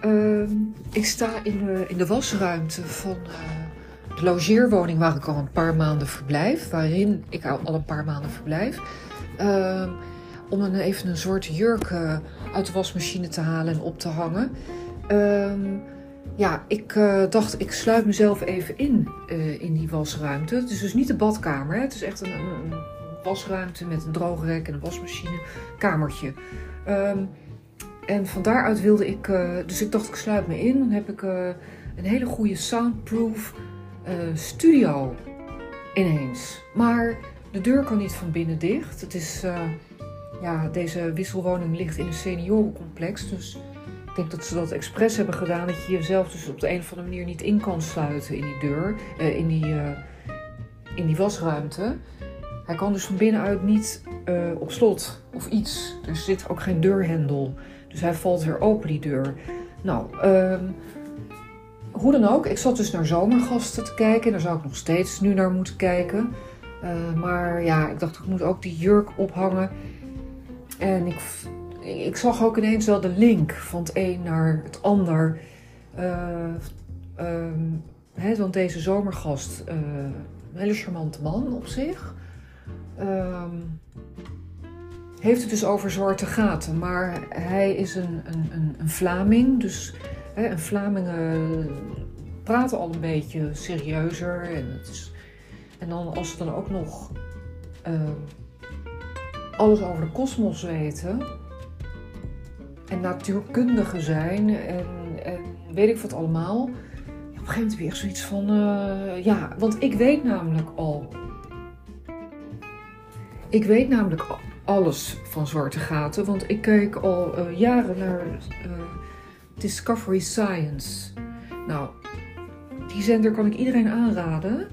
Ehm, ik sta in de, in de wasruimte van eh, de logeerwoning waar ik al een paar maanden verblijf. Waarin ik al, een paar maanden verblijf. Ehm, om even een soort jurk eh, uit de wasmachine te halen en op te hangen. Ehm, ja, ik eh, dacht, ik sluit mezelf even in in die wasruimte. Het is dus niet de badkamer. Het is echt een, een, een wasruimte met een droogrek en een wasmachine. Kamertje. En van daaruit wilde ik, uh, dus ik dacht ik sluit me in. Dan heb ik uh, een hele goede soundproof uh, studio ineens. Maar de deur kan niet van binnen dicht. Het is, ja, deze wisselwoning ligt in een seniorencomplex. Dus ik denk dat ze dat expres hebben gedaan. Dat je jezelf dus op de een of andere manier niet in kan sluiten in die deur, in, die, in die wasruimte. Hij kan dus van binnenuit niet op slot of iets. Er zit ook geen deurhendel. Dus hij valt weer open, die deur. Nou, um, hoe dan ook. Ik zat dus naar zomergasten te kijken. En daar zou ik nog steeds nu naar moeten kijken. Uh, maar ja, ik dacht, ik moet ook die jurk ophangen. En ik, ik zag ook ineens wel de link van het een naar het ander. Uh, want deze zomergast, uh, een hele charmante man op zich. Um, heeft het dus over zwarte gaten. Maar hij is een, een, een, een Vlaming. Dus hè, een Vlamingen praten al een beetje serieuzer. En, het is, en dan als ze dan ook nog uh, alles over de kosmos weten. En natuurkundigen zijn. En, weet ik wat allemaal. Op een gegeven moment weer zoiets van... Uh, ja, want ik weet namelijk al... Ik weet namelijk al alles van zwarte gaten. Want ik kijk al uh, jaren naar uh, Discovery Science. Nou, die zender kan ik iedereen aanraden.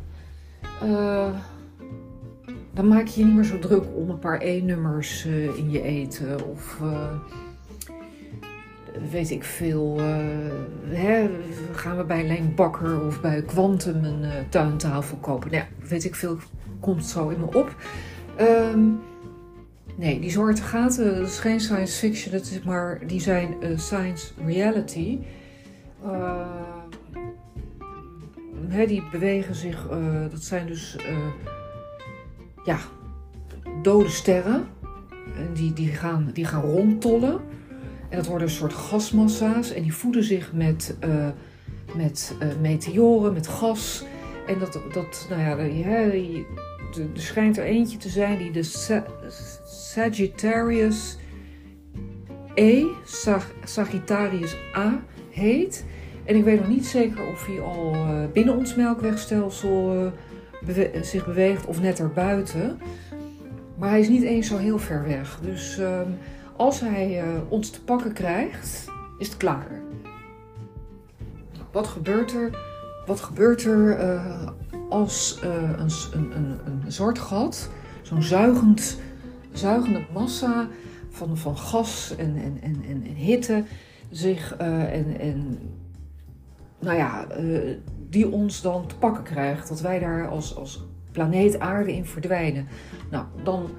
Uh, dan maak je je niet meer zo druk om een paar E-nummers in je eten. Of weet ik veel. Hè, gaan we bij Leen Bakker of bij Quantum een tuintafel kopen? Nou, weet ik veel. Komt zo in me op. Um, Nee, die zwarte gaten, dat is geen science fiction, dat is maar, die zijn uh, science reality. Hè, die bewegen zich, uh, dat zijn dus ja, dode sterren. En die, die, gaan, die gaan rondtollen. En dat worden een soort gasmassa's. En die voeden zich met, met meteoren, met gas. En dat, dat nou ja, er schijnt er eentje te zijn die de Sagittarius E, Sagittarius A heet. En ik weet nog niet zeker of hij al uh, binnen ons melkwegstelsel bewe zich beweegt of net erbuiten. Maar hij is niet eens zo heel ver weg. Dus uh, als hij uh, ons te pakken krijgt, is het klaar. Wat gebeurt er, wat gebeurt er als een, een, een, een zwart gat, zo'n zuigend zuigende massa van, van gas en, en, en, en, hitte zich uh, en, en nou ja, uh, die ons dan te pakken krijgt. Dat wij daar als, als planeet aarde in verdwijnen. Nou, dan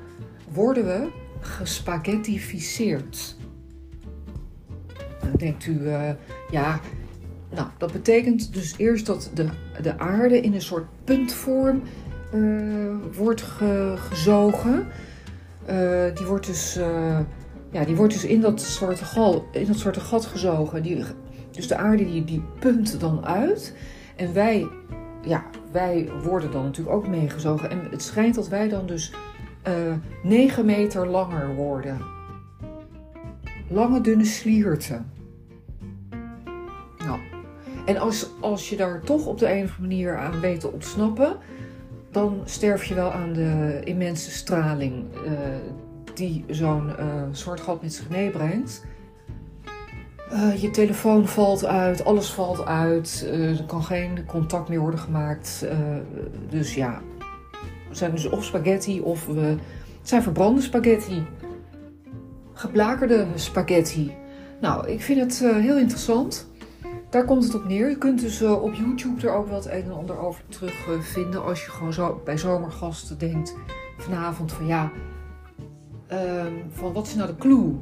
worden we gespaghettificeerd. Dan denkt u, ja, nou, dat betekent dus eerst dat de, de aarde in een soort puntvorm wordt ge, gezogen. Uh, die, wordt dus, uh, ja, die wordt dus in dat zwarte, in dat gat gezogen. Die, dus de aarde die, die punt dan uit. En wij, ja, wij worden dan natuurlijk ook meegezogen. En het schijnt dat wij dan dus uh, eh, 9 meter langer worden. Lange, dunne slierten. En als, als je daar toch op de een of andere manier aan weet te ontsnappen dan sterf je wel aan de immense straling uh, die zo'n uh, soort gat met zich meebrengt. Uh, je telefoon valt uit, alles valt uit, er kan geen contact meer worden gemaakt. dus ja, we zijn dus of spaghetti of we het zijn verbrande spaghetti. Geblakerde spaghetti. Nou, ik vind het heel interessant. Daar komt het op neer. Je kunt dus uh, op YouTube er ook wat een en ander over terugvinden. Uh, als je gewoon zo bij zomergasten denkt vanavond van ja, uh, van wat is nou de clue?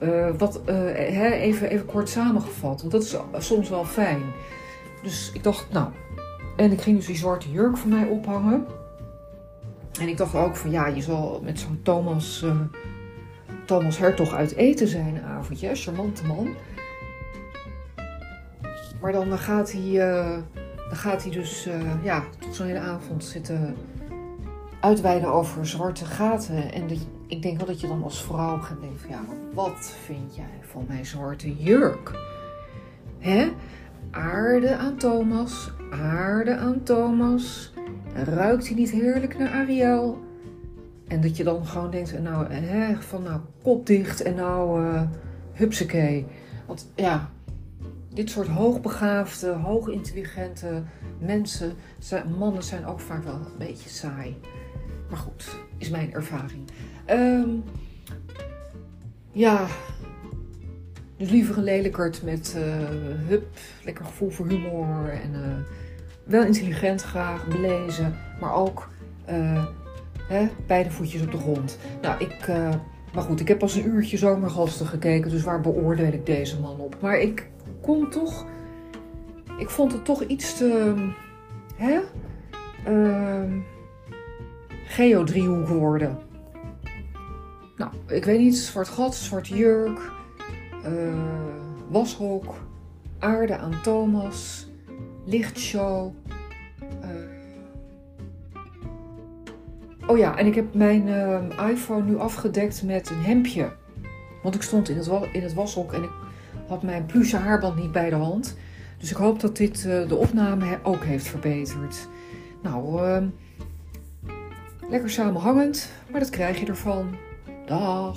Uh, wat, even, even kort samengevat, want dat is soms wel fijn. Dus ik dacht, nou, en ik ging dus die zwarte jurk van mij ophangen. En ik dacht ook van, ja, je zal met zo'n Thomas, uh, Thomas Hertog uit eten zijn een avondje, charmante man. Maar dan gaat hij, dan gaat hij dus, ja, tot zo'n hele avond zitten uitweiden over zwarte gaten. En ik denk wel dat je dan als vrouw gaat denken van ja, wat vind jij van mijn zwarte jurk? Hè? Aarde aan Thomas, aarde aan Thomas. Ruikt hij niet heerlijk naar Ariel? En dat je dan gewoon denkt, nou, hè, van nou, kop dicht en nou, uh, hupsakee. Want ja, dit soort hoogbegaafde, hoogintelligente mensen, mannen zijn ook vaak wel een beetje saai. Maar goed, is mijn ervaring. Um, ja, dus liever een lelijkert met uh, hup, lekker gevoel voor humor en uh, wel intelligent graag, belezen, maar ook uh, hè, beide voetjes op de grond. Nou, ik, maar goed, ik heb pas een uurtje zomergasten gekeken, dus waar beoordeel ik deze man op? Maar ik kon toch, ik vond het toch iets te, hè? Uh, geodriehoek worden. Nou, ik weet niet, zwart gat, zwart jurk, uh, washok, aarde aan Thomas, lichtshow. Uh... Oh ja, en ik heb mijn uh, iPhone nu afgedekt met een hemdje. Want ik stond in het, in het washok en ik had mijn pluche haarband niet bij de hand. Dus ik hoop dat dit de opname ook heeft verbeterd. Nou, ehm, Lekker samenhangend, maar dat krijg je ervan. Dag!